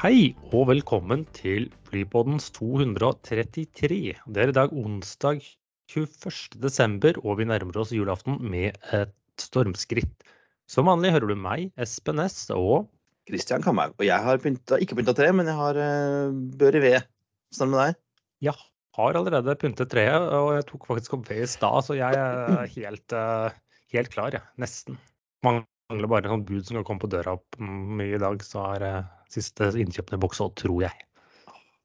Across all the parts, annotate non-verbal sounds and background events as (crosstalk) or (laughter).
Hei og velkommen til Flypoddens 233. Det er i dag onsdag 21.12., og vi nærmer oss julaften med et stormskritt. Som vanlig hører du meg, Espen S, og Christian Kamhaug. Og jeg har pynta, ikke pynta tre, men jeg har uh, bør i ved. Er det med deg? Jeg har allerede pyntet treet, og jeg tok faktisk opp ved i stad, så jeg er (clears throat) helt, uh, helt klar, jeg. Nesten. Mangler bare en sånn bud som kan komme på døra opp mye i dag, så er uh, siste innkjøpene i boks tror jeg.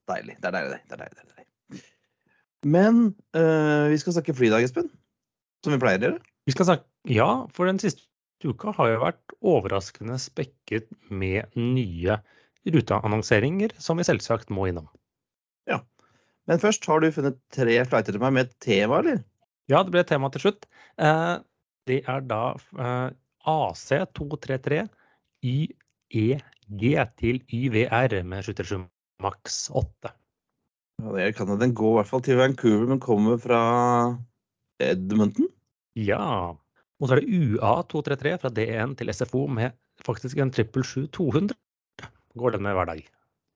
Deilig. Det er deilig, det. er deilig, det er deilig. Men uh, vi skal snakke fly i dag, Espen. Som vi pleier å gjøre. Vi skal snakke, Ja, for den siste uka har jo vært overraskende spekket med nye ruteannonseringer, som vi selvsagt må innom. Ja. Men først, har du funnet tre flighter til meg med et tema, eller? Ja, det ble et tema til slutt. Eh, det er da eh, AC233 YEG til YVR med 737 maks 8. Ja, det kan Den går i hvert fall til Vancouver, men kommer fra Edmonton? Ja. Og så er det UA233 fra D1 til SFO med faktisk en 777-200. Går den med hver dag.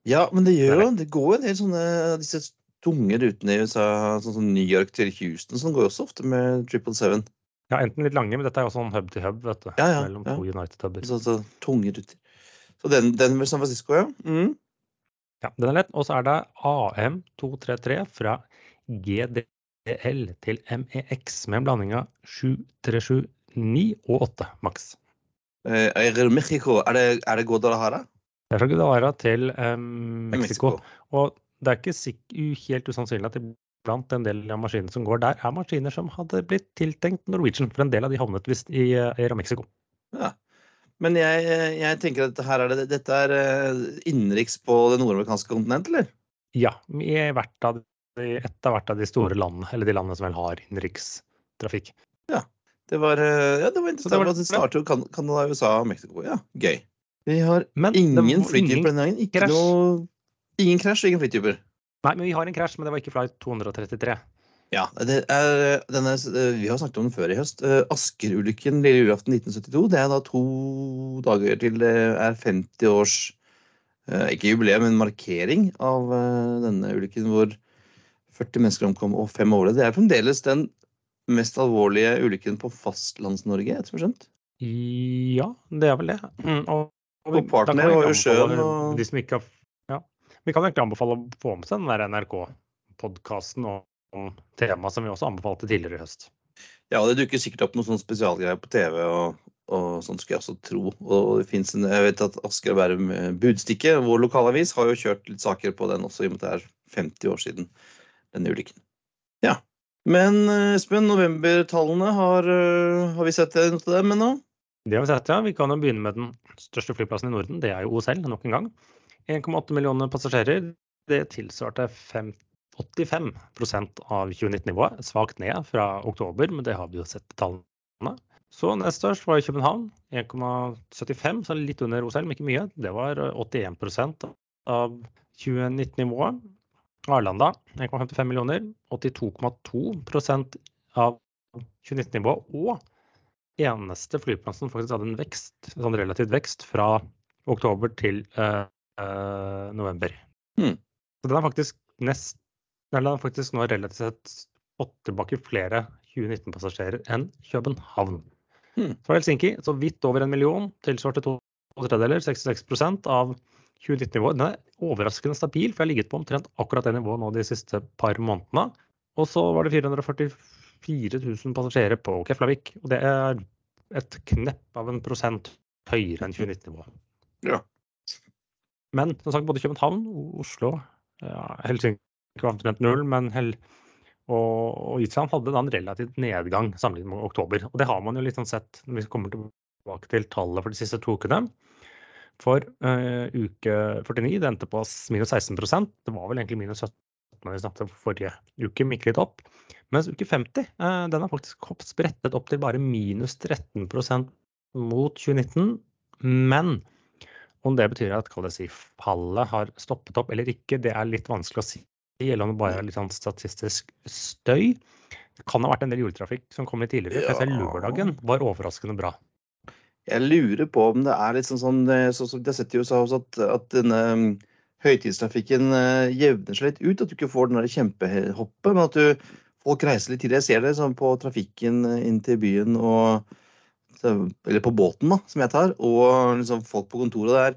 Ja, men det gjør jo det går en del sånne disse tunge rutene i USA, sånn som New York til Houston, som går også ofte med 777. Ja, enten litt lange, men dette er jo sånn hub til hub, vet du. Ja, ja, mellom ja. to United-hubber. Så, så tunge ruter. Så den, den med San Francisco, ja. Mm. Ja, den er lett. Og så er det AM233 fra GDL til MEX med en blanding av 737, 9 og 8 maks. Eh, er Mexico, er det, er det Guadalajara? Det er fra Guadalajara til um, Mexico. Og det er ikke helt usannsynlig at blant en del av maskinene som går der, er maskiner som hadde blitt tiltenkt Norwegian. For en del av de havnet visst i i Air Mexico. Ja. Men jeg, jeg tenker at her er det, dette er eh, innenriks på det nordamerikanske kontinentet, eller? Ja, i hvert av de, et av hvert av de store landene, eller de landene som vel har innenrikstrafikk. Det var, eh, ja, det var interessant. det var- det starter jo Kan- Canada, USA og Mexico. Ja, gøy. Vi har Men ingen flytyper denne gangen. Ikke krasj. noe Ingen krasj ingen flytyper. Nei, men vi har en krasj, men det var ikke flight 233. Ja, det er, denne, Vi har snakket om den før i høst. Eh, Asker-ulykken lille julaften 1972. Det er da to dager til det er 50 års eh, Ikke jubileum, men markering av eh, denne ulykken hvor 40 mennesker omkom og fem overlevde. Det er fremdeles den mest alvorlige ulykken på Fastlands-Norge, etter hva skjønt. Ja, det er vel det. Mm, og, og Og partner var jo sjøen, og- De som ikke har, ja. Vi kan egentlig anbefale å få med seg den der NRK-podkasten om temaet som vi også anbefalte tidligere i høst. Ja, det dukker sikkert opp noen sånne spesialgreier på TV, og, og sånn skulle jeg også tro. Og det finnes en, jeg vet at Asker og Bærum eh, Budstikke, vår lokalavis, har jo kjørt litt saker på den også, i og med at det er 50 år siden denne ulykken. Ja. Men eh, Espen, novembertallene, har, eh, har vi sett noe til dem ennå? Det har Vi sett, ja. Vi kan jo begynne med den største flyplassen i Norden. Det er jo OSL, nok en gang. 1,8 millioner passasjerer. Det tilsvarte fem- 85% av 2019-nivået. Svakt ned fra oktober, men det har vi jo sett tallene. Så nest størst var i København. 1,75, så litt under men ikke mye. Det var 81% av 2019-nivået. Arlanda 1,55 millioner. 82,2% av 2019-nivået. Og eneste flyplassen som faktisk hadde en vekst, sånn relativt vekst fra oktober til eh, eh, november. Mm. Så den er faktisk nest er faktisk nå relativt sett fått tilbake flere 2019-passasjerer enn København. Hmm. Så Helsinki så vidt over en million, tilsvarte to tredjedeler, 66% av 2019-nivået. Den er overraskende stabil, for jeg har ligget på omtrent akkurat det nivået nå de siste par månedene. Og så var det 444 000 passasjerer på Keflavik, og det er et knepp av en prosent høyere enn 2019-nivået. Ja. Men som sagt, både København, Oslo, ja, Helsinki var omtrent null, men hell, og, og Island hadde da en relativt nedgang sammenlignet med oktober. Og det har man jo litt sånn sett når vi kommer tilbake til tallet for de siste to ukene. For uh, uke 49 det endte på minus 16% Det var vel egentlig minus 17 når vi snakket om forrige uke, gikk litt opp. Mens uke 50 uh, den har faktisk hopp- sprettet opp til bare minus 13% mot 2019. Men om det betyr at si, fallet har stoppet opp eller ikke, det er litt vanskelig å si. Eller om det bare er litt sånn statistisk støy. Det kan ha vært en del juletrafikk som kom litt tidligere. For jeg ser Ja. lørdagen var overraskende bra. Jeg lurer på om det er litt sånn sånn sånn, så, så, Jeg har sett i USA også at, at denne høytidstrafikken eh, jevner seg litt ut. At du ikke får den der kjempehoppet, men at du, folk reiser litt tidligere. Jeg ser det sånn på trafikken eh, inn til byen og Eller på båten, da, som jeg tar. Og liksom folk på kontoret der.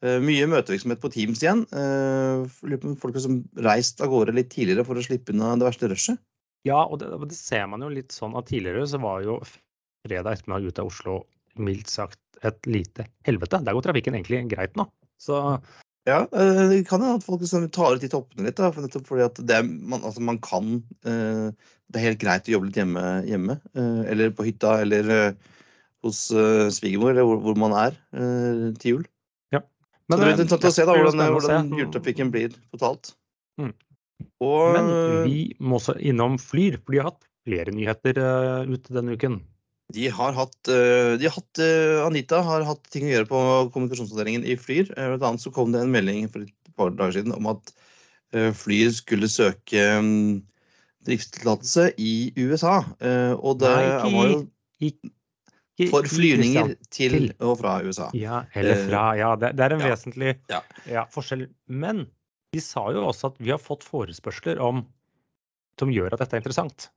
Eh, mye møtevirksomhet på Teams igjen. Folk har som reist av gårde litt tidligere for å slippe unna det verste rushet. Ja, og det, det, ser man jo litt sånn at tidligere så var jo fredag ettermiddag ut av Oslo mildt sagt et lite helvete. Der går trafikken egentlig greit nå. Så ja, eh, det kan hende at folk liksom tar ut de toppene litt. Da, for nettopp fordi at det, man, altså man kan eh, Det er helt greit å jobbe litt hjemme, hjemme eh, eller på hytta eller hos svigermor, eller hvor, hvor, man er til jul. Men, det blir interessant å se da, hvordan, hvordan juletrafikken blir totalt. Mm. Og, Men vi må også innom Flyr, for de har hatt flere nyheter ute denne uken. De har hatt, uh, de har hatt, uh, Anita har hatt ting å gjøre på kommunikasjonsavdelingen i Flyr. Blant annet så kom det en melding for et par dager siden om at Flyr skulle søke um, driftstillatelse i USA. Og det Nei, var jo for flyvninger til og fra USA. Ja, eller fra. Ja, det, det er en ja, vesentlig ja. Ja, forskjell. Men de sa jo også at vi har fått forespørsler om som gjør at dette er interessant.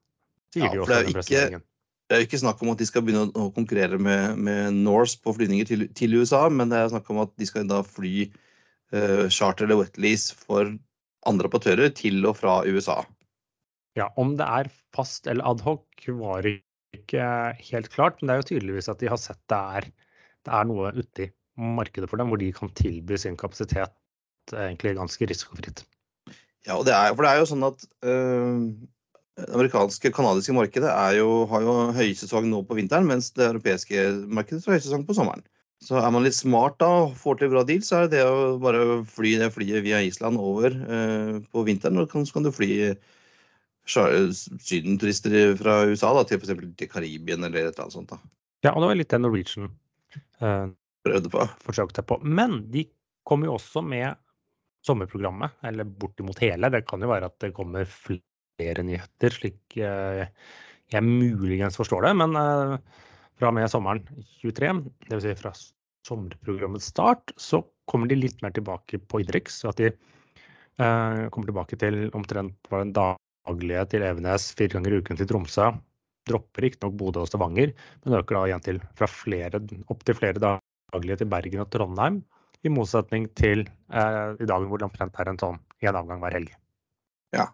Sier de jo også pressemeldingen. Det er jo ikke snakk om at de skal begynne å konkurrere med, med Norse på flyvninger til, til, USA, men det er snakk om at de skal da fly uh, charter eller wetlease for andre operatører til og fra USA. Ja, Om det er fast eller adhoc var ikke helt klart, men det er jo tydeligvis at de har sett det er, det er noe ute i markedet for dem hvor de kan tilby sin kapasitet egentlig ganske risikofritt. Ja, det er, for det er jo sånn at øh, det amerikanske kanadiske markedet jo, har jo høysesong nå på vinteren, mens det europeiske markedet har høysesong på sommeren. Så er man litt smart da og får til bra deal, så er det det å bare fly det flyet via Island over øh, på vinteren. Og så kan du fly sydenturister fra USA da, til f.eks. til Karibien eller et eller annet sånt. da. Ja, og det var litt det Norwegian eh, prøvde på. forsøkte på. Men de kom jo også med sommerprogrammet, eller bortimot hele. Det kan jo være at det kommer flere nyheter, slik eh, jeg muligens forstår det. Men eh, fra og med sommeren 23, dvs. Si fra sommerprogrammets start, så kommer de litt mer tilbake på innenriks. At de eh, kommer tilbake til omtrent var den daglige til Evenes, fire ganger i uken til Tromsø. Dropper riktignok Bodø og Stavanger, men øker da igjen til fra flere, opp til flere daglige til Bergen og Trondheim. I motsetning til eh, i dag hvor det omtrent er en sånn én avgang hver helg. Ja,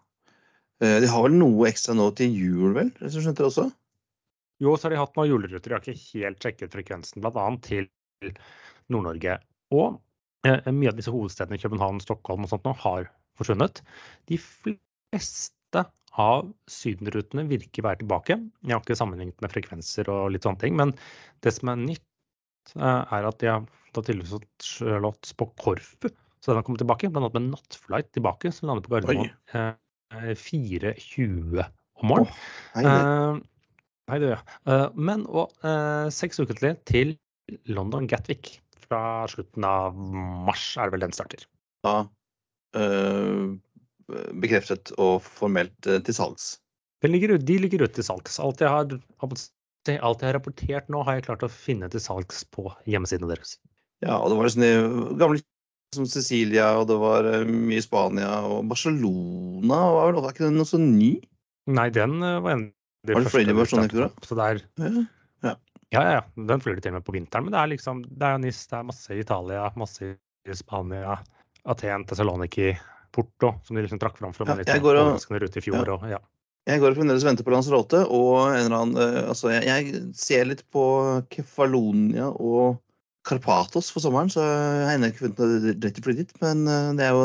Eh, de har vel noe ekstra nå til jul, vel? Hvis du skjønte det også? Jo, så har de hatt noen juleruter. Jeg har ikke helt sjekket frekvensen, bl.a. til Nord-Norge. Og eh, mye av disse hovedstedene, København, Stockholm og sånt, nå har forsvunnet. De fleste av sydenrutene virker å være tilbake. Jeg har ikke sammenlignet med frekvenser og litt sånne ting. Men det som er nytt, eh, er at de har tatt tydeligvis slått på Korfu. Så den har kommet tilbake, bl.a. med nattflight tilbake, som lander på Gardermoen. Oi. 4.20 om morgenen. Oh, uh, nei, det gjør jeg. men og uh, seks ukentlig til London Gatwick fra slutten av mars, er det vel den starter. Da uh, bekreftet og formelt til salgs. Ligger de ligger ute til salgs. Alt jeg, har, alt jeg har rapportert nå, har jeg klart å finne til salgs på hjemmesidene deres. Ja, og det var sånne gamle som Cecilia, og det var eh, mye Spania og Barcelona. Var, det, var ikke den noe så ny? Nei, den eh, var en det Var det i Barcelona ikke da? Så der, ja. Ja. ja, ja, Den flyr de til og med på vinteren. Men det er liksom, det er NIS, det er masse i Italia, masse i Spania, Aten, Tessaloniki, Porto, som de liksom trakk fram fra ja, litt overraskende rute i fjor. Ja. Og, ja. Jeg går og fremdeles venter på Lanzarote, og en eller annen, eh, altså jeg, jeg ser litt på Kefalonia og Karpatos for sommeren, så jeg har ennå ikke funnet noe rett til å fly dit. Men eh, det er jo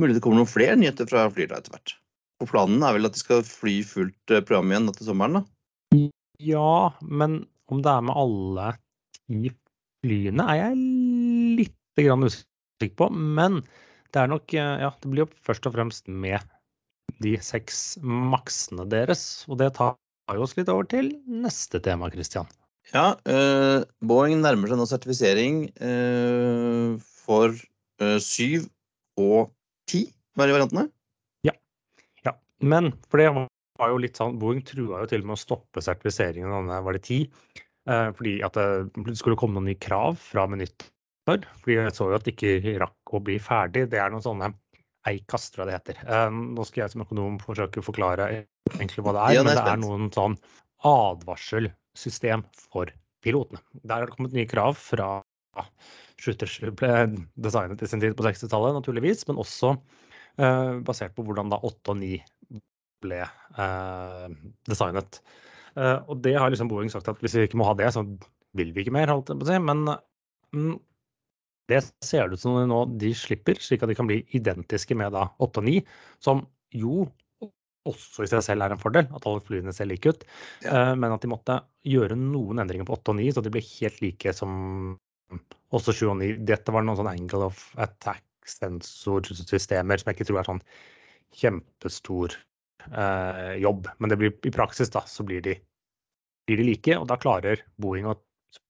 mulig det kommer noen flere nyheter fra flyet etter hvert. Og planen er vel at de skal fly fullt eh, program igjen til sommeren, da? Ja, men om det er med alle ti flyene, er jeg litt usikker på. Men det er nok eh, Ja, det blir jo først og fremst med de seks maksene deres. Og det tar oss litt over til neste tema, Christian. Ja, uh, Boeing nærmer seg nå sertifisering uh, for uh, syv og ti variantene. Ja. ja. Men for det var jo litt sånn Boeing trua jo til og med å stoppe sertifiseringen av denne, var det ti? fordi at det skulle komme noen nye krav fra med For vi så jo at det ikke rakk å bli ferdig. Det er noen sånne jeg det heter. Eh, nå skal jeg som økonom forsøke å forklare egentlig hva det er, er men det er noen sånn advarselsystem for pilotene. Der har det kommet nye krav fra shooters ble designet i sin tid på 60-tallet, naturligvis, men også eh, basert på hvordan da 8 og 9 ble eh, designet. Eh, og det har liksom Boeing sagt at hvis vi ikke må ha det, så vil vi ikke mer, holdt jeg på å si. Men mm, det ser det ut som nå de slipper, slik at de kan bli identiske med da 8 og 9, som jo også i seg selv er en fordel, at alle flyene ser like ut. Eh, men at de måtte gjøre noen endringer på 8 og 9, så de ble helt like som også 7 og 9. Dette var noen sånn angle of attack-sensorsystemer som jeg ikke tror er sånn kjempestor eh, jobb. Men det blir, i praksis da, så blir de, blir de like, og da klarer Boeing å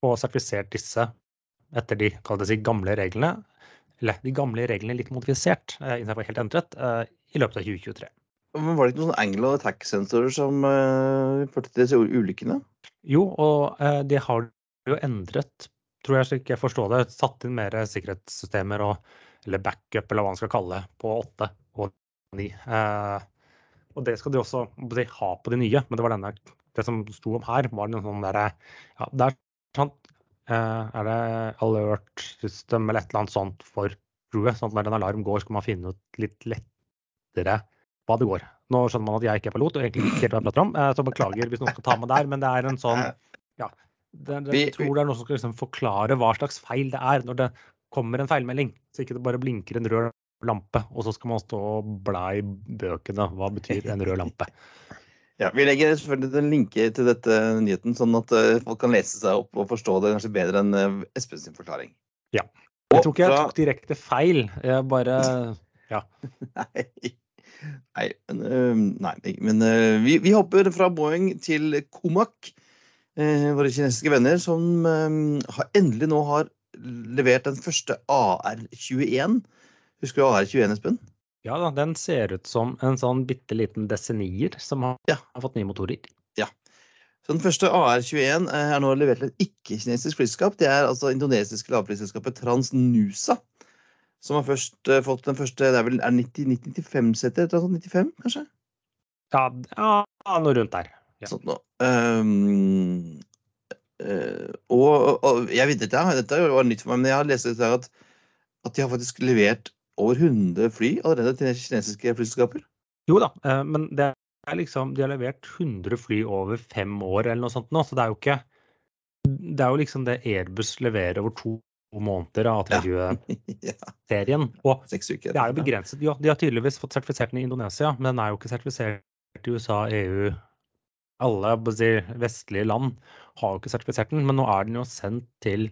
få sertifisert disse etter de si, gamle reglene, eller de gamle reglene litt modifisert, eh, innenfor helt endret, eh, i løpet av 2023. Men var det ikke noen sånn angle og attack-sensorer som uh, førte til disse ulykkene? Jo, og uh, det har jo endret, tror jeg slik jeg forstår det, satt inn mer sikkerhetssystemer og eller backup, eller hva man skal kalle det, på 8 og 9. Uh, og det skal de også de, ha på de nye, men det var denne, det som sto om her, var noe sånn derre Ja, det er sånn eh, Er det alert system eller et eller annet sånt for crewet? Sånn at når en alarm går, skal man finne ut litt lettere hva det går. Nå skjønner man at jeg ikke er pilot og egentlig ikke helt hva jeg prater om, eh, så beklager hvis noen skal ta meg der, men det er en sånn ja, det, det, Jeg tror det er noen som skal liksom forklare hva slags feil det er når det kommer en feilmelding. Så ikke det bare blinker en rød lampe, og så skal man stå og bla i bøkene. Hva betyr en rød lampe? Ja, Vi legger selvfølgelig en linke til dette nyheten, sånn at eh, folk kan lese seg opp og forstå det kanskje bedre enn uh, Espen sin forklaring. Ja. Jeg tror ikke jeg tok direkte feil. Jeg bare (laughs) Nei, nei, men, nei, men øh, vi, vi hopper fra Boeing til. Eh, våre kinesiske venner som har, endelig nå har levert den første AR21. Husker du AR21, Espen? Ja da, den ser ut som en sånn bitte liten desenier som har, Ja. har fått nye motorer. Så Den første AR21 eh, er nå levert til et ikke-kinesisk flyselskap. Det er altså indonesiske lavprisselskapet Transnusa. Som har først eh, fått den første Det er vel er 90 95-setter? 95, kanskje? Ja, ja noe rundt der. Ja. Sånt noe. Um, uh, og, og jeg vet dette, dette var nytt for meg, men jeg har lest at, at de har faktisk levert over 100 fly allerede til kinesiske flyselskaper. Jo da, eh, men det er liksom, de har levert 100 fly over fem år eller noe sånt nå, så det er jo ikke Det er jo liksom det Airbus leverer over to måneder av A320-serien. ja, (laughs) Og det er jo begrenset. Ja, de har tydeligvis fått sertifisert den i Indonesia, men den er jo ikke sertifisert i USA, EU Alle vestlige land har jo ikke sertifisert den, men nå er den jo sendt til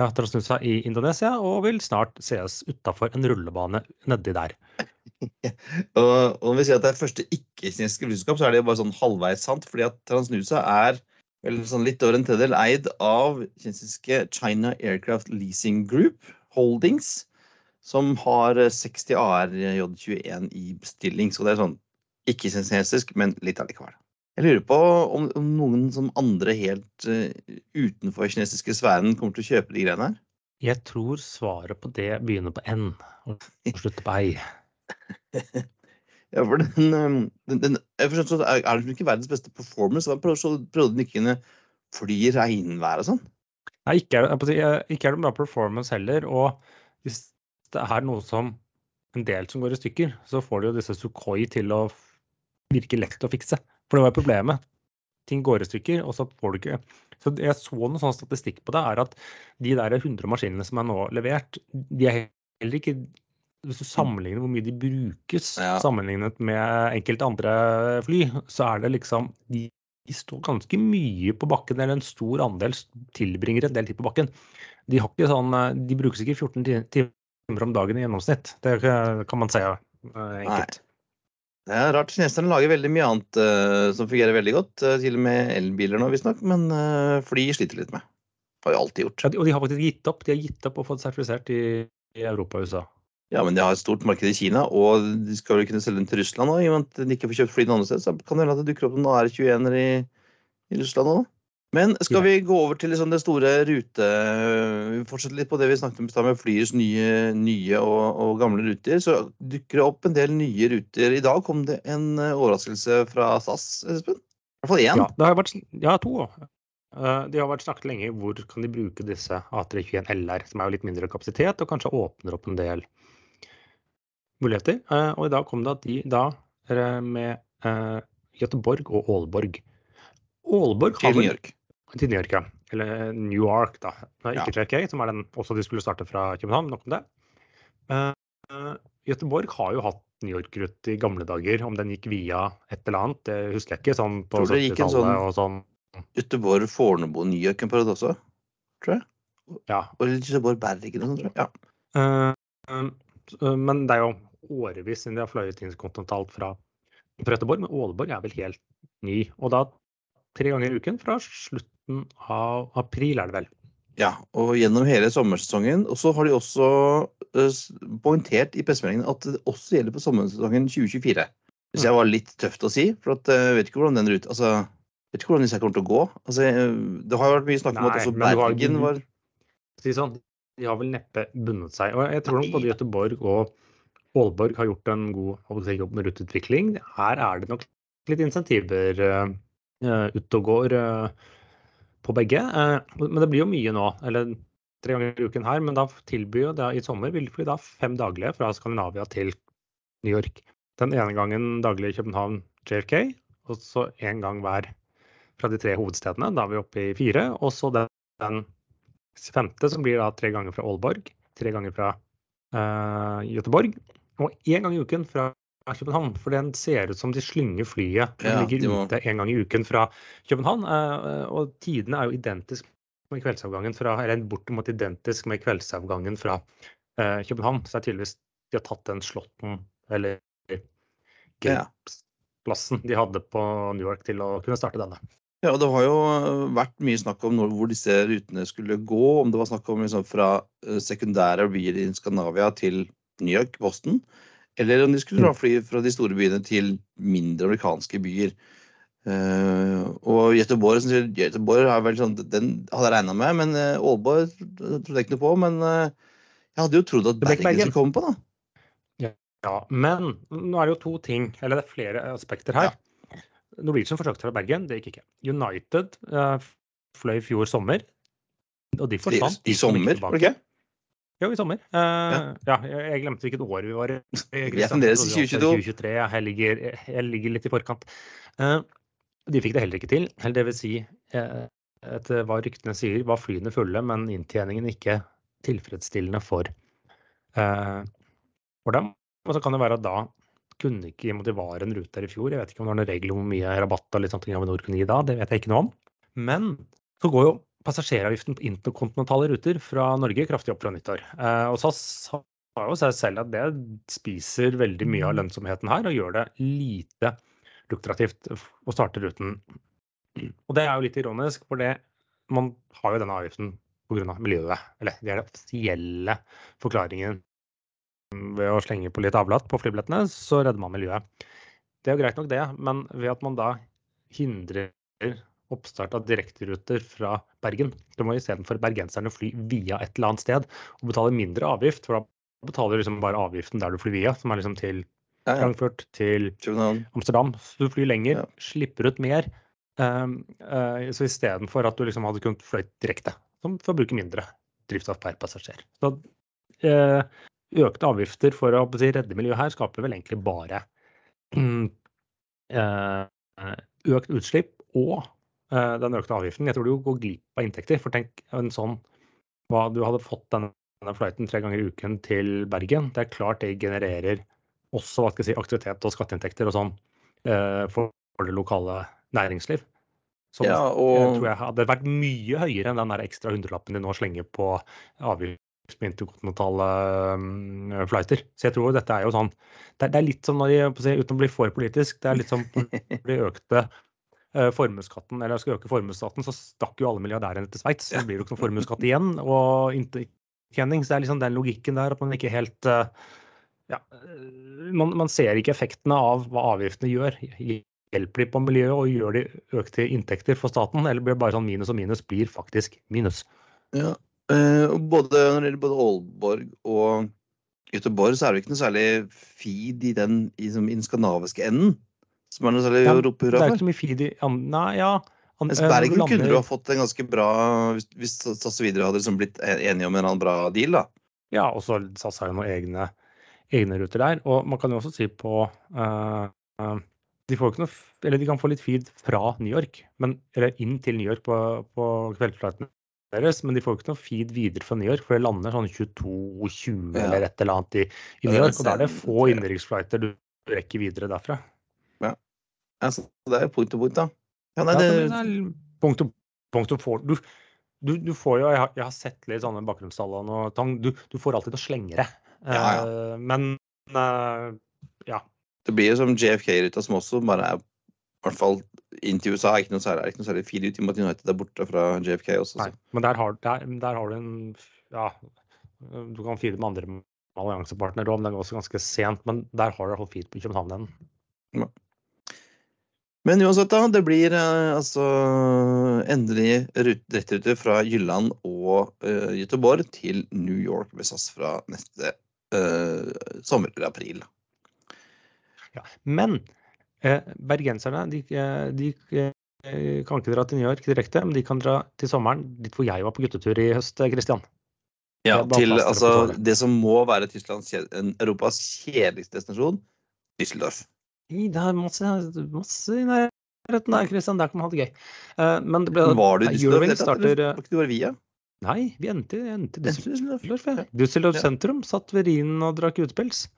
ja, Transnusa i Indonesia og vil snart sees utafor en rullebane nedi der. (laughs) Og, og når vi sier at det er første ikke-kinesiske flyselskap, så er det jo bare sånn halvveis sant. fordi at Transnusa er vel sånn litt over en tredjedel eid av kinesiske China Aircraft Leasing Group Holdings, som har eh, 60 ARJ21 i bestilling. Så det er sånn ikke-kinesisk, men litt allikevel. Jeg lurer på om, om noen som andre helt uh, utenfor kinesiske sfæren kommer til å kjøpe de greiene her? Jeg tror svaret på det begynner på N og slutter på ei. (laughs) Ja, for den, um, den, den jeg forstår, så er, er det ikke verdens beste performance? Hva Prøvde, så prøvde den ikke kunne fly i regnvær og sånn? Nei, ikke er, å ikke er det bra performance heller. Og hvis det er noe som en del som går i stykker, så får du jo disse Sukhoi til å virke lett å fikse. For det var jo problemet. Ting går i stykker, og så får du ikke Så jeg så noen sånn statistikk på det, er at de der 100 maskinene som er nå levert, de er heller ikke Hvis du sammenligner hvor mye de brukes Ja. sammenlignet med enkelte andre fly, så er det liksom de de står ganske mye på bakken, eller en stor andel tilbringer en del tid på bakken. De, har ikke sånn, de brukes ikke 14 timer om dagen i gjennomsnitt. Det kan man se eh, enkelt. Det er rart. Kineserne lager veldig mye annet uh, som fungerer veldig godt. Uh, til og med elbiler nå, visstnok. Men uh, fly sliter litt med. Har jo alltid gjort. Ja, Og de har faktisk gitt opp. De har gitt opp og fått sertifisert i, i Europa og USA. Ja, men de har et stort marked i Kina, og de skal vel kunne selge den til Russland nå. I og med at de ikke får kjøpt fly noe annet sted, så kan det hende at det dukker opp noen AR-21-er i, i Russland òg. Men skal vi gå over til liksom det store rute... Vi fortsetter litt på det vi snakket om med Flyers nye, nye og, og, gamle ruter. Så dukker det opp en del nye ruter. I dag kom det en eh, overraskelse fra SAS, Espen? I hvert fall én. Ja, det har vært, ja to. Uh, de har vært snakket lenge hvor kan de bruke disse A321 LR, som er jo litt mindre kapasitet, og kanskje åpner opp en del muligheter. Uh, og i dag kom det at de da med Göteborg og Aalborg. Aalborg har til New York, ja. Eller New York, da. Ikke ja. JK, som er den også de skulle starte fra København. Nok om det. Uh, Göteborg har jo hatt New York-rutt i gamle dager. Om den gikk via et eller annet, det husker jeg ikke. Sånn på 70-tallet sånn, og sånn. Göteborg, Fornebu, New York en periode også, tror jeg. Ja. Og Göteborg, Bergen og sånn, tror jeg. Ja. Uh, uh, men det er jo årevis siden de har fløyet interkontinentalt fra, fra Göteborg. Men Åleborg er vel helt ny. Og da tre ganger i uken fra slutt slutten av april, er det vel. Ja, og gjennom hele sommersesongen. Og så har de også uh, poengtert i pressemeldingen at det også gjelder på sommersesongen 2024. Hvis jeg var litt tøft å si, for at, jeg uh, vet ikke hvordan den ruta altså, vet ikke hvordan disse kommer til å gå. Altså, det har jo vært mye snakk om at også Bergen var Si sånn, de har vel neppe bundet seg. Og jeg tror nok både Göteborg og Aalborg har gjort en god jobb med ruteutvikling. Her er det nok litt insentiver uh, ute og går. Uh, på begge. Eh, men det blir jo mye nå. Eller tre ganger i uken her. Men da tilbyr det i sommer vil fly da fem daglige fra Skandinavia til New York. Den ene gangen daglig i København JFK, og så én gang hver fra de tre hovedstedene. Da er vi oppe i fire. Og så den, den femte, som blir da tre ganger fra Aalborg, tre ganger fra uh, Göteborg, og én gang i uken fra København. For den ser ut som de slynger flyet. Den ja, ligger ute en gang i uken fra København. Eh, og tidene er jo identisk med kveldsavgangen fra, eller bortimot identisk med kveldsavgangen fra eh, København. Så det er tydeligvis de har tatt den slåtten, eller plassen de hadde på New York til å kunne starte denne. Ja, og Det har jo vært mye snakk om hvor disse rutene skulle gå. Om det var snakk om liksom fra eh, sekundære byer i Skandinavia til New York, Boston, eller om de skulle dra mm. fly fra de store byene til mindre amerikanske byer. Uh, og Göteborg, Göteborg er vel sånn, den hadde jeg regna med, men uh, Aalborg trodde jeg ikke noe på. Men uh, jeg hadde jo trodd at Bergen skulle komme på, da. Ja, ja, men nå er det jo to ting, eller det er flere aspekter her. Ja. Norwegian forsøkte fra Bergen, det gikk ikke. United fløy i fjor sommer, og de forsvant. I, i sommer, var det ikke? Jo, i sommer. Uh, ja. ja. jeg glemte hvilket år vi var i. (laughs) Vi er fremdeles i 2022. 2023, ja. Jeg ligger, jeg ligger litt i forkant. Uh, de fikk det heller ikke til. Eller det vil si, uh, etter hva ryktene sier, var flyene fulle, men inntjeningen ikke tilfredsstillende for, for dem. Og så kan det være at da kunne ikke motivere en rute der i fjor. Jeg vet ikke om det var noen regler om hvor mye rabatt og litt sånt Avinor kunne gi da. Det vet jeg ikke noe om. Men så går jo passasjeravgiften på interkontinentale ruter fra Norge kraftig opp fra nyttår. Eh, og SAS har jo seg selv at det spiser veldig mye av lønnsomheten her og gjør det lite lukrativt å starte ruten. Og det er jo litt ironisk, for det, man har jo denne avgiften pga. miljøet. Eller det er den offisielle forklaringen. Ved å slenge på litt avlatt på flybillettene, så redder man miljøet. Det er jo greit nok, det, men ved at man da hindrer oppstart av direkteruter fra Bergen. Da må istedenfor bergenserne fly via et eller annet sted og betale mindre avgift. For da betaler du liksom bare avgiften der du flyr via, som er liksom til Frankfurt, til Amsterdam. Så du flyr lenger, slipper ut mer. Um, uh, så istedenfor at du liksom hadde kunnet fløyt direkte, som får bruke mindre drivstoff per passasjer. Så uh, økte avgifter for å si, redde miljøet her skaper vel egentlig bare uh, (clears throat) økt utslipp og Eh, den økte avgiften. Jeg tror du går glipp av inntekter. For tenk en sånn hva du hadde fått denne flighten tre ganger i uken til Bergen. Det er klart det genererer også hva skal jeg si, aktivitet og skatteinntekter og sånn eh, for det lokale næringsliv. Som ja, og... tror jeg hadde vært mye høyere enn den der ekstra hundrelappen de nå slenger på avgift på interkontinentale um, flighter. Så jeg tror dette er jo sånn Det, er, det er litt som når de, uten å bli for politisk, det er litt som de økte Eh, formuesskatten, eller skal øke formuesskatten, så stakk jo alle milliardærene til Sveits. Så blir det ikke noen formuesskatt igjen. Og inntjening. Så det er liksom den logikken der at man ikke helt eh, ja, eh, man, man, ser ikke effektene av hva avgiftene gjør hjelper de på miljøet og gjør de økte inntekter for staten, eller blir det bare sånn minus og minus blir faktisk minus? Ja, eh, både når det gjelder både Aalborg og Göteborg, så er det ikke noe særlig feed i den, i, som, i den skandinaviske enden. Som er noe særlig Ja, å rope Det er for. ikke så mye feed i Nei, ja. an- Mens Bergen lander... Bergen kunne lander- du ha fått en ganske bra Hvis, hvis SAS og Widerøe hadde liksom blitt enige om en annen bra deal, da. Ja, og så SAS har jo noen egne, egne ruter der. Og man kan jo også si på uh, eh, de, jo ikke noe, eller de kan få litt feed fra New York, men, eller inn til New York på, på kveldsflightene deres, men de får ikke noe feed videre fra New York, for det lander sånn 22-20 Ja. eller et eller annet i, i New York. Og da er det få innenriksflighter du rekker videre derfra. Altså, det er jo punkt og point, da. Ja, nei, Ja, det, det er punkt og får, du, du, du får jo, jeg har, jeg har sett litt sånne bakgrunnstallene og tang, du, du får alltid noe slengere. Ja, ja. men uh, ja. det blir jo som JFK-ruta, som også bare er i hvert fall inntil USA er ikke noe særlig, er ikke noe særlig feed ut i og med at United er borte fra JFK også. Nei, men der har, der, der har du en Ja, du kan feede med andre alliansepartnere òg, men det er også ganske sent. Men der har du i hvert fall feed på København igjen. Men uansett, da. Det blir eh, altså endelig rettrute fra Jylland og uh, Göteborg til New York med SAS fra neste eh, sommer eller april. Ja. Men eh, bergenserne de, de, de kan ikke dra til New York direkte, men de kan dra til sommeren, dit hvor jeg var på guttetur i høst, Christian. Ja, til altså, det som må være Tysklands, en- Europas kjedeligste destinasjon, Düsseldorf. Det er masse, masse i nærheten der, Christian. Der kan man ha det gøy. Eh, men det ble, Var du i Eurowings det starter eh, Var ikke du via? Nei, vi endte, i Düsseldorf. Ja. Ja. Düsseldorf sentrum. Satt ved Rhinen og drakk utepils.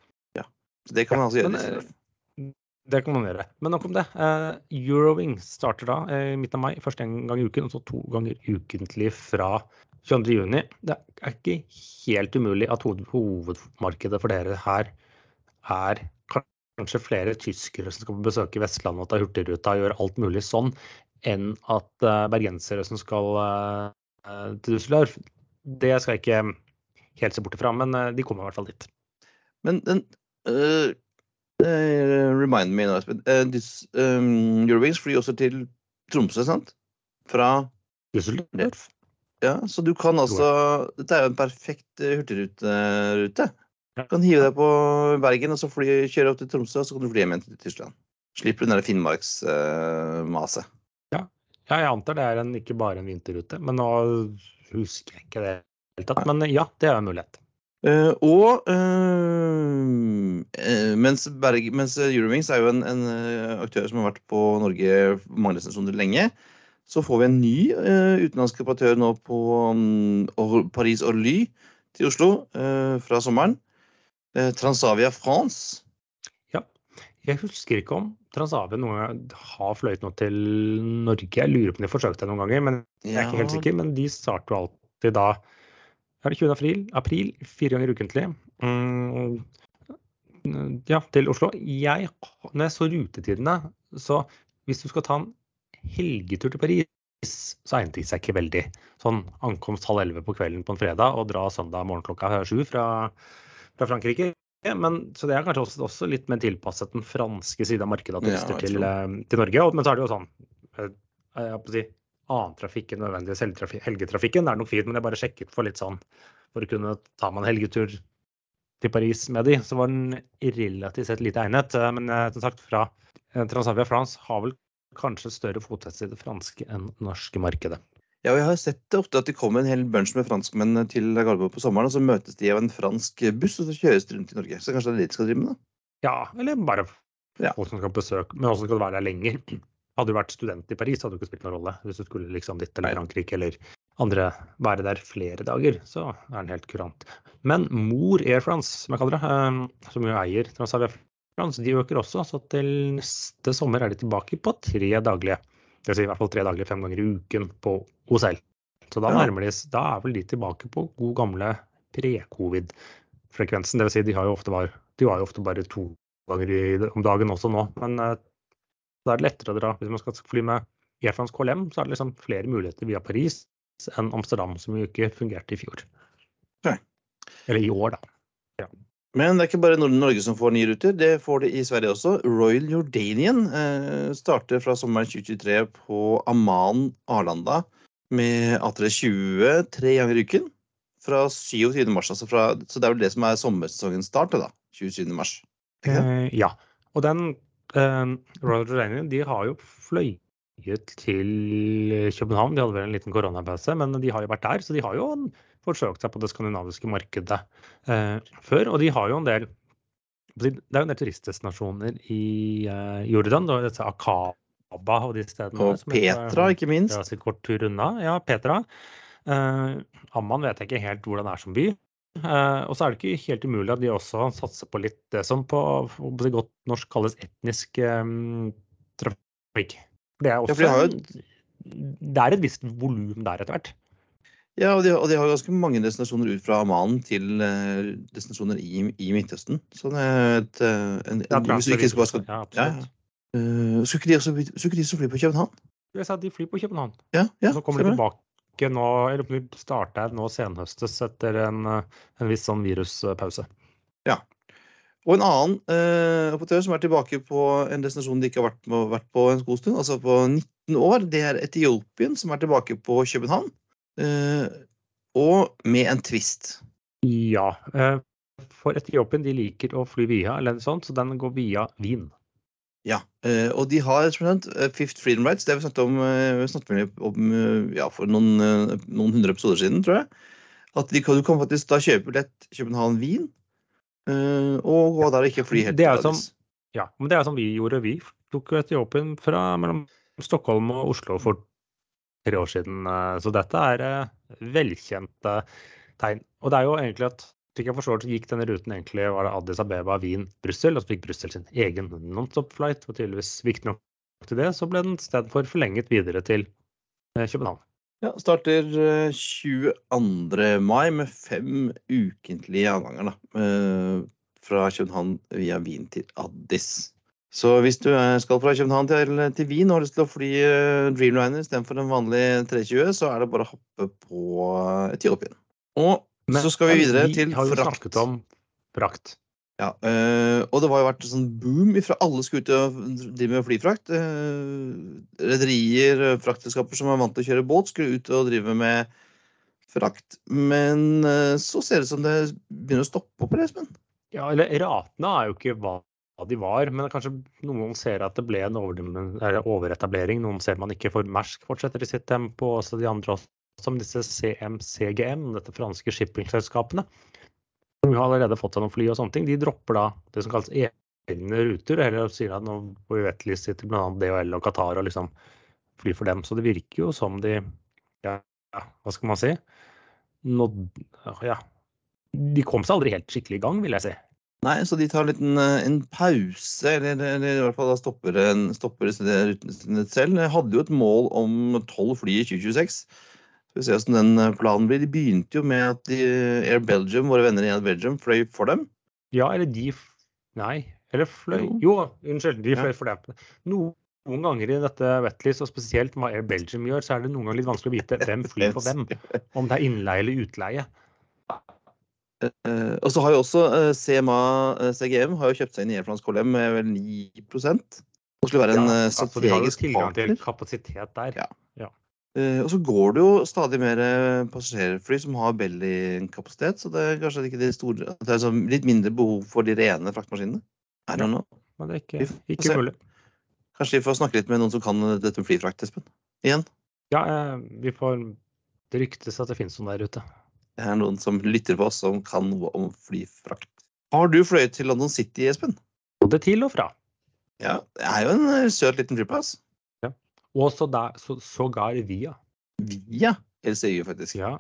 Så det kan man altså gjøre Men, eh, Det kan man gjøre. Men nok om det. Eh, Eurowings starter da eh, i midten av mai. Først en gang i uken, og så to ganger ukentlig fra 22. juni. Det er ikke helt umulig at hovedmarkedet for dere her er kanskje flere tyskere som skal besøke Vestlandet og ta Hurtigruta og gjøre alt mulig sånn, enn at eh, bergensere som skal eh, til Düsseldorf. Det skal jeg ikke helt se bort ifra, men eh, de kommer i hvert fall dit. Men den uh, Remind me Espen. Uh, this, um, Eurowings flyr også til Tromsø, sant? Fra Düsseldorf? Ja, så du kan altså Dette er jo en perfekt hurtigrute. Du kan hive deg på Bergen og så fly, kjøre opp til Tromsø, og så kan du fly hjem igjen til Tyskland. Slipper du der Finnmarksmaset. Ja, jeg antar det er en, ikke bare en vinterrute, men nå husker jeg ikke det i det hele tatt. Men ja, det er en mulighet. Uh, og eh, eh, mens, Berg, mens Eurowings er jo en, en eh, aktør som har vært på Norge mange destinasjoner lenge, så får vi en ny uh, utenlandsk operatør nå på um, Paris-Orly til Oslo eh, fra sommeren. Eh, Transavia France. Ja. Jeg husker ikke om Transavia noen gang har fløyet noe til Norge. Jeg lurer på om de forsøkte det noen ganger, men jeg er ikke helt sikker. Men de starter jo alltid da er det 20. april, april fire ganger ukentlig. Mm, ja, til Oslo. Jeg, når jeg så rutetidene, så hvis du skal ta en helgetur til Paris, så egnet det seg ikke veldig. Sånn ankomst halv elleve på kvelden på en fredag og dra søndag morgen klokka sju fra, fra Frankrike. Men, så det er kanskje også, også litt mer tilpasset den franske siden av markedet av turister ja, til, eh, til Norge. Og, men så er det jo sånn eh, jeg på å si, annen trafikk enn nødvendigvis helgetrafikken. Det er nok fint, men jeg bare sjekket for litt sånn for å kunne ta meg en helgetur til Paris med de, så var den relativt sett lite egnet. Eh, Men som sagt, fra Transavia France har vel kanskje større fotfeste i det franske enn norske markedet. Ja, og jeg har sett det ofte at det kommer en hel bunch med franskmenn til Gardermoen på sommeren, og så møtes de av en fransk buss, og så kjøres de rundt i Norge. Så kanskje det er det de skal drive med, da? Ja, eller bare Ja. folk som skal besøke, men også skal være der lenger. Hadde du vært student i Paris, hadde det ikke spilt noen rolle. Hvis du skulle liksom dit eller Frankrike eller andre være der flere dager, så er den helt kurant. Men Mor Air France, som jeg kaller det, eh, som jo eier Transavia France, de øker også. Så til neste sommer er de tilbake på tre daglige. Det si i hvert fall tre dager fem ganger i uken på OSL. Så da de Da er vel de tilbake på god gamle pre-covid-frekvensen. Det vil si, de har jo ofte bare, de var jo ofte bare to ganger i, om dagen også nå. Men eh, da er det lettere å dra. Hvis man skal fly med Air France KLM, så er det liksom flere muligheter via Paris enn Amsterdam, som jo ikke fungerte i fjor. Nei. Eller i år, da. Men det er ikke bare Norge som får nye ruter, det får det i Sverige også. Royal Jordanian eh, starter fra sommeren 2023 på Amman Arlanda med A320 tre ganger i uken fra 27. mars. Altså fra, så det er vel det som er sommersesongens start, da. 27. mars. Eh, ja. Og den eh, Royal Jordanian, de har jo fløyet til København. De hadde vel en liten koronapause, men de har jo vært der. Så de har jo forsøkt seg på det skandinaviske markedet eh, før. Og de har jo en del Det er jo en del turistdestinasjoner i eh, Jordan. Det er disse Akaba og de stedene. Og Petra, ikke minst. Ja, så kort tur unna. Ja, Petra. Eh, Amman vet jeg ikke helt hvordan det er som by. Uh, og så er det ikke helt umulig at de også satser på litt det som på på det godt norsk kalles etnisk um, trafikk. Det er også ja, de har jo det er et visst volum der etter hvert. Ja, og de, og de har ganske mange destinasjoner ut fra Amman til uh, destinasjoner i, i Midtøsten. Så det er et, eh, en, Ja, en, hvis du ikke skal, skal, ja, absolutt. ja. Eh, skulle de også skulle de også fly på København? Jeg sa de flyr på København. Ja, ja, og så kommer de tilbake nå, eller de starter nå senhøstes etter en, en viss sånn viruspause. Ja. Og en annen uh, operatør som er tilbake på en destinasjon de ikke har vært, vært på en god stund, altså på 19 år, det er Etiopien, som er tilbake på København. Eh, og med en twist. Ja. eh, For Etiopien de liker å fly via, eller noe sånt, så den går via Wien. Ja, eh, og de har eh, Fifth Freedom Rights. Det har vi snakket om, vi snakket om ja, for noen, noen hundre episoder siden, tror jeg. At de du kan faktisk da kjøpe billett København-Wien, og gå der og ikke fly helt Det er som- Ja, men det er som vi gjorde. Vi tok Etiopien fra mellom Stockholm og Oslo for tre år siden. eh, Så dette er eh, velkjente tegn. Og det er jo egentlig at slik jeg forstår så gikk denne ruten egentlig var det Addis Abeba, Wien, Brussel. Og så fikk Brussel sin egen nonstop-flight. Og tydeligvis viktig nok til det, så ble den istedenfor forlenget videre til eh, København. Ja, starter eh, 22. mai med fem ukentlige avganger da, fra København via Wien til Addis. Så hvis du eh, skal fra København til, til Wien og har lyst til å fly eh, Dreamliner istedenfor en vanlig 320, så er det bare å hoppe på eh, Etiopien. Og så skal vi videre til frakt. Vi har jo snakket om frakt. Ja, øh, og det var jo vært sånn boom fra alle skulle ut og drive med flyfrakt. Uh, Rederier, fraktselskaper som er vant til å kjøre båt, skulle ut og drive med frakt. Men så ser det ut som det begynner å stoppe opp, Espen. Ja, eller ratene er jo ikke hva de var, men kanskje noen ser at det ble en overetablering. Noen ser man ikke, for Mersk fortsetter i sitt tempo, også de andre også, som disse CMCGM, dette franske shippingselskapene. Som har allerede fått seg noen fly og sånne ting. De dropper da det som kalles egne ruter, eller sier at nå får vi wetlistet til bl.a. DHL og Qatar og liksom fly for dem. Så det virker jo som de ja, ja, hva skal man si? Nådd, ja, de kom seg aldri helt skikkelig i gang, vil jeg si. Nei, så de tar en liten eh, en pause, eller, eller i hvert fall da stopper, en, stopper rutene selv. De hadde jo et mål om tolv fly i 2026. Skal vi se hvordan den eh, planen blir. De begynte jo med at de, Air Belgium, våre venner i Air Belgium, fløy for dem. Ja, eller de Nei, eller fløy Jo. Jo, unnskyld, de Ja. fløy for dem. Noen ganger i dette Wetleys, og spesielt hva Air Belgium gjør, så er det noen ganger litt vanskelig å vite hvem flyr for (laughs) hvem. Om det er innleie eller utleie. Eh, og så har jo også uh, CMA eh, CGM har jo kjøpt seg inn i Air KLM med vel 9% Og skulle være en Ja, eh, altså, de har jo tilgang til kapasitet der. Ja. Eh, og så går det jo stadig mer eh, passasjerfly som har Belly-kapasitet, så det er kanskje ikke de store at Det er sånn litt mindre behov for de rene fraktmaskinene. I don't know. Men det er ikke, ikke mulig. Kanskje vi får snakke litt med noen som kan dette med flyfrakt, Espen. Igjen. Ja, eh, vi får Det ryktes at det finnes noen der ute. Det er noen som lytter på oss som kan noe om flyfrakt. Har du fløyet til London City, Espen? Både til og fra. Ja, det er jo en eh, søt liten flyplass. Og så så, sågar via. Via LCU, faktisk. Ja.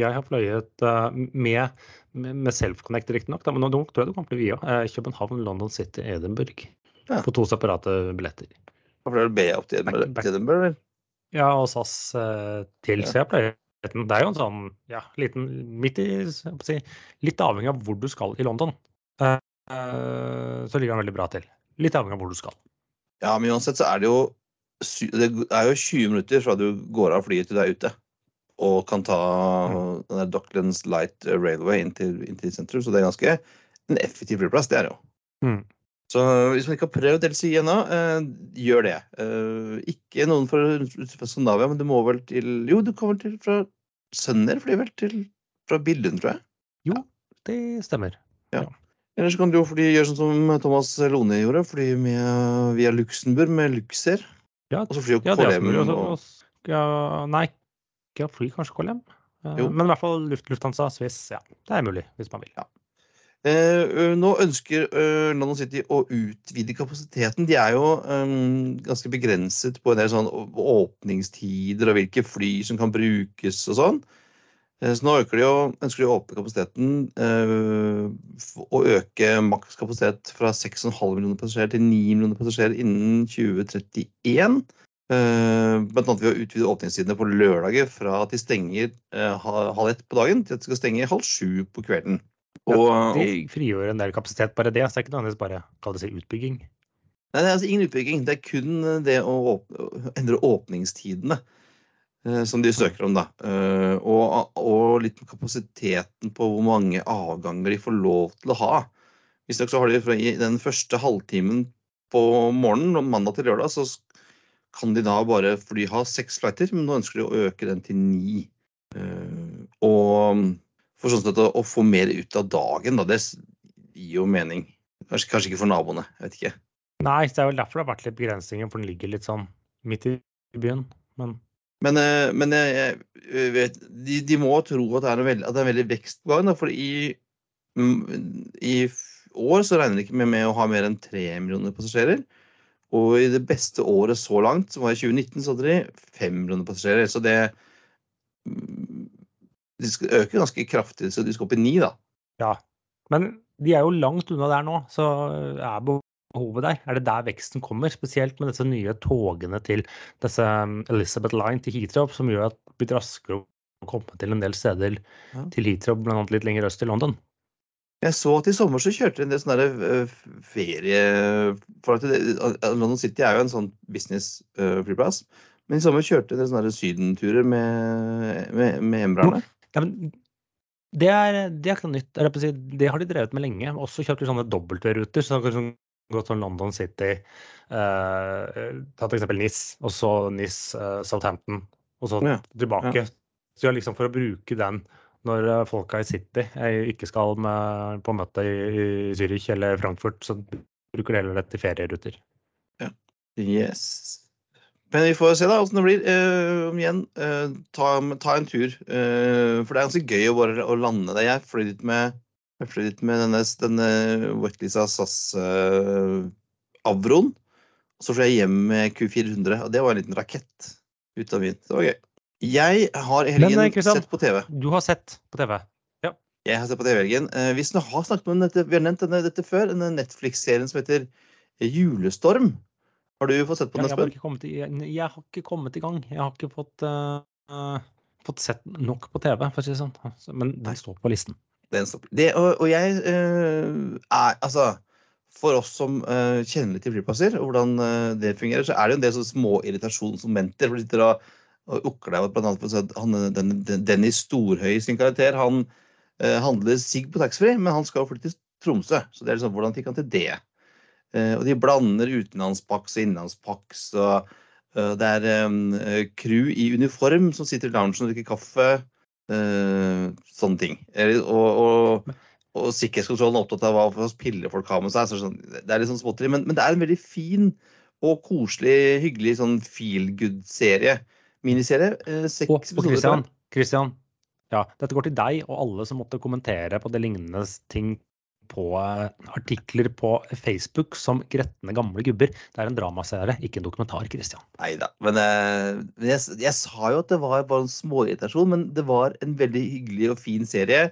Jeg har fløyet uh, med, med, Self-Connect, riktignok, men nå tror jeg du kan fly via. Uh, København, London City, Edinburgh. Ja. På to separate billetter. Hvorfor er det B opp til Edinburgh? back- Edinburgh? Ja, og SAS uh, til, Ja. så jeg pleier. Det er jo en sånn, ja, liten midt i si, Litt avhengig av hvor du skal i London. Eh, så ligger den veldig bra til. Litt avhengig av hvor du skal. Ja, men uansett så er det jo Det er jo 20 minutter fra du går av flyet til du er ute. Og kan ta Mm. den der Docklands Light Railway inn til, inn til sentrum. Så det er ganske en effektiv flyplass. Det er det jo. Mm. Så hvis man ikke har prøvd LCI ennå, eh, gjør det. Eh, ikke noen fra, fra Skandinavia, men du må vel til Jo, du kommer til fra Sønner, flyr vel til fra Billund, tror jeg. Jo, det stemmer. Eller så kan du jo fly, gjøre sånn som Thomas Lone gjorde, fly med, via Luxembourg med Luxer. Ja, Og så flyr jo ja KLM og Ja, nei, ikke fly, kanskje KLM. Eh, Jo. Men i hvert fall Luft, Lufthansa, Swiss. Ja, det er mulig hvis man vil. Ø, nå ønsker London City å utvide kapasiteten. De er jo ganske begrenset på en del sånn åpningstider og hvilke fly som kan brukes og sånn. Eh, så nå øker de jo, ønsker de å åpne kapasiteten og øke maks kapasitet fra 6,5 millioner passasjerer til 9 millioner passasjerer innen 2031. Eh, blant annet ved å utvide åpningstidene på lørdager fra at de stenger eh, halv ett på dagen, til at de skal stenge halv sju på kvelden. Og, De frigjør en del kapasitet, bare det. Så det er ikke nødvendigvis bare kall det seg utbygging. Nei, det er altså ingen utbygging. Det er kun det å åpne, endre åpningstidene eh, som de søker om. da. Eh, og, og litt på kapasiteten på hvor mange avganger de får lov til å ha. Visstnok så har de i den første halvtimen på morgenen, mandag til lørdag, så kan de da bare fly ha seks flighter, men nå ønsker de å øke den til ni. Eh, og for sånn sett å, å få mer ut av dagen, da, det gir jo mening. Kanskje, kanskje ikke for naboene, jeg vet ikke. Nei, det er vel derfor det har vært litt begrensninger, for den ligger litt sånn midt i byen. Men Men, eh, men jeg, jeg vet, de, de må tro at det er, en veldig, at det er en veldig vekst på gang. da, For i, mm, i år så regner de ikke med, med å ha mer enn tre millioner passasjerer. Og i det beste året så langt, som var i 2019, så hadde de fem millioner passasjerer. Så det De skal øke ganske kraftig, så de skal opp i ni, da. ja. Men de er jo langt unna der nå, så er behovet der? Er det der veksten kommer? Spesielt med disse nye togene til disse um, Elizabeth Line til Heathrow, som gjør at det blir raskere å komme til en del steder Ja. til Heathrow, bl.a. litt lenger øst i London. Jeg så at i sommer så kjørte de en del sånne øh, ferie... For at det, uh, London City er jo en sånn business-flyplass. Men i sommer kjørte de en del sånne sydenturer med, med, med. Ja, men det er, det er ikke noe nytt. Det har de drevet med lenge. Også kjøpt sånne W-ruter. så sånn, gått sånn London City, eh, ta til eksempel NIS, og så NIS eh, Southampton, og så Ja, tilbake. Så ja, liksom for å bruke den når eh, folka i City jeg ikke skal med, på møte i, i Zürich eller Frankfurt, så bruker de heller det til ferieruter. Yes. Men vi får se da åssen det blir. Uh, igjen, uh, ta, ta en tur. Uh, for det er ganske gøy å bare å lande der. Jeg fløy dit med, jeg fløy dit med denne, denne Wetlisa SAS uh, Avroen. Så fløy jeg hjem med Q400, og det var en liten rakett ut av byen. Det var gøy. Jeg har i helgen sett på TV. Du har sett på TV. Jeg har sett på TV helgen. Vi har snakket om dette, vi har nevnt denne, dette før, denne Netflix-serien som heter Julestorm. Har du fått sett på den, Espen? jeg, jeg har ikke kommet i gang. Jeg har ikke fått, eh, fått sett nok på TV, for å si det sånn. Altså, Men den står på listen. Den på. Det, og, og jeg uh, er Altså, for oss som uh, kjenner litt til flyplasser, og hvordan det fungerer, så er det jo en del sånne små irritasjonsmomenter. For du sitter og, og ukler deg blant annet at han, den, den, Dennis Storhøy sin karakter. Han handler sigg på taxfree, men han skal jo flytte til Tromsø. Så det er liksom, hvordan fikk han til det? Eh, og de blander utenlandspaks og innenlandspaks. og eh, det er eh, crew i uniform som sitter i loungen og drikker kaffe. sånne ting. Og, og, og sikkerhetskontrollen er opptatt av hva slags piller folk har med seg. Så sånn, det er litt sånn småtteri, men, men det er en veldig fin og koselig, hyggelig sånn feel good-serie. Miniserie. Eh, seks Og, og Christian. Christian, ja, dette går til deg og alle som måtte kommentere på det lignende ting på eh, artikler på Facebook som gretne gamle gubber. Det er en dramaserie, ikke en dokumentar, Christian. Nei da. Men, eh, jeg, jeg sa jo at det var bare en småirritasjon, men det var en veldig hyggelig og fin serie.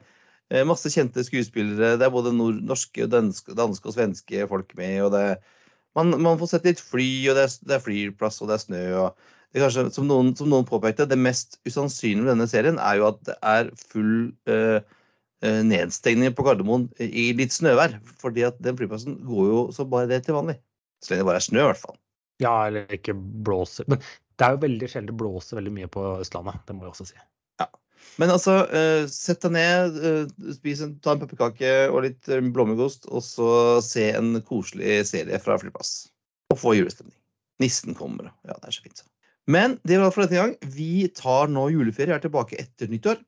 Eh, masse kjente skuespillere. Det er både nord norske, danske, danske og svenske folk med. og det, man, man får sett litt fly, og det er, det er flyplass, og det er snø. og det kanskje, som noen, som noen påpekte, det mest usannsynlige med denne serien er jo at det er full eh, eh, på Gardermoen i litt snøvær. fordi at den flyplassen går jo så bare det til vanlig. Så lenge det bare er snø, i hvert fall. Ja, eller ikke blåser. Men det er jo veldig sjelden det blåser veldig mye på Østlandet, det må jeg også si. Ja. Men altså, eh, sett deg ned, eh, spis en, ta en pepperkake og litt blåmuggost, og så se en koselig serie fra flyplass. Og få julestemning. Nissen kommer. Ja, det er så fint. så. Men det var for denne gang. Vi tar nå juleferie, er tilbake etter nyttår.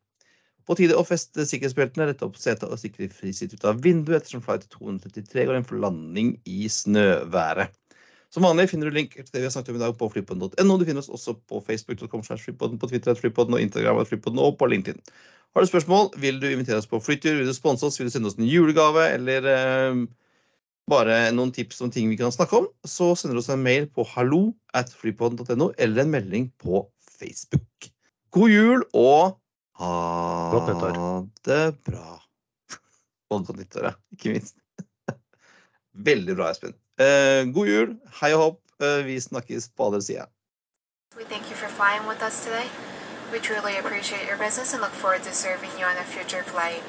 På tide å feste sikkerhetsbeltene, rette opp setet og sikre frisitt ut av vinduet ettersom flight 233 går inn for landing i snøværet. Som vanlig finner du link til det vi har snakket om i dag på flypodden.no. Du finner oss også på facebook.com, på Twitter, flypodden og Instagram, flypodden og på LinkedIn. Har du spørsmål, vil du invitere oss på flytur, vil du sponse oss, vil du sende oss en julegave eller eh, bare noen tips om ting vi kan snakke om, så sender du oss en mail på hallo at flypodden.no eller en melding på Facebook. God jul og ha nyttår. det bra. (laughs) Og godt nyttår, ja. Ikke minst. (laughs) Veldig bra, Espen. Eh, god jul, hei og hopp. Eh, vi snakkes på andre sida. We thank you for flying with us today. We truly appreciate your business and look forward to serving you on a future flight.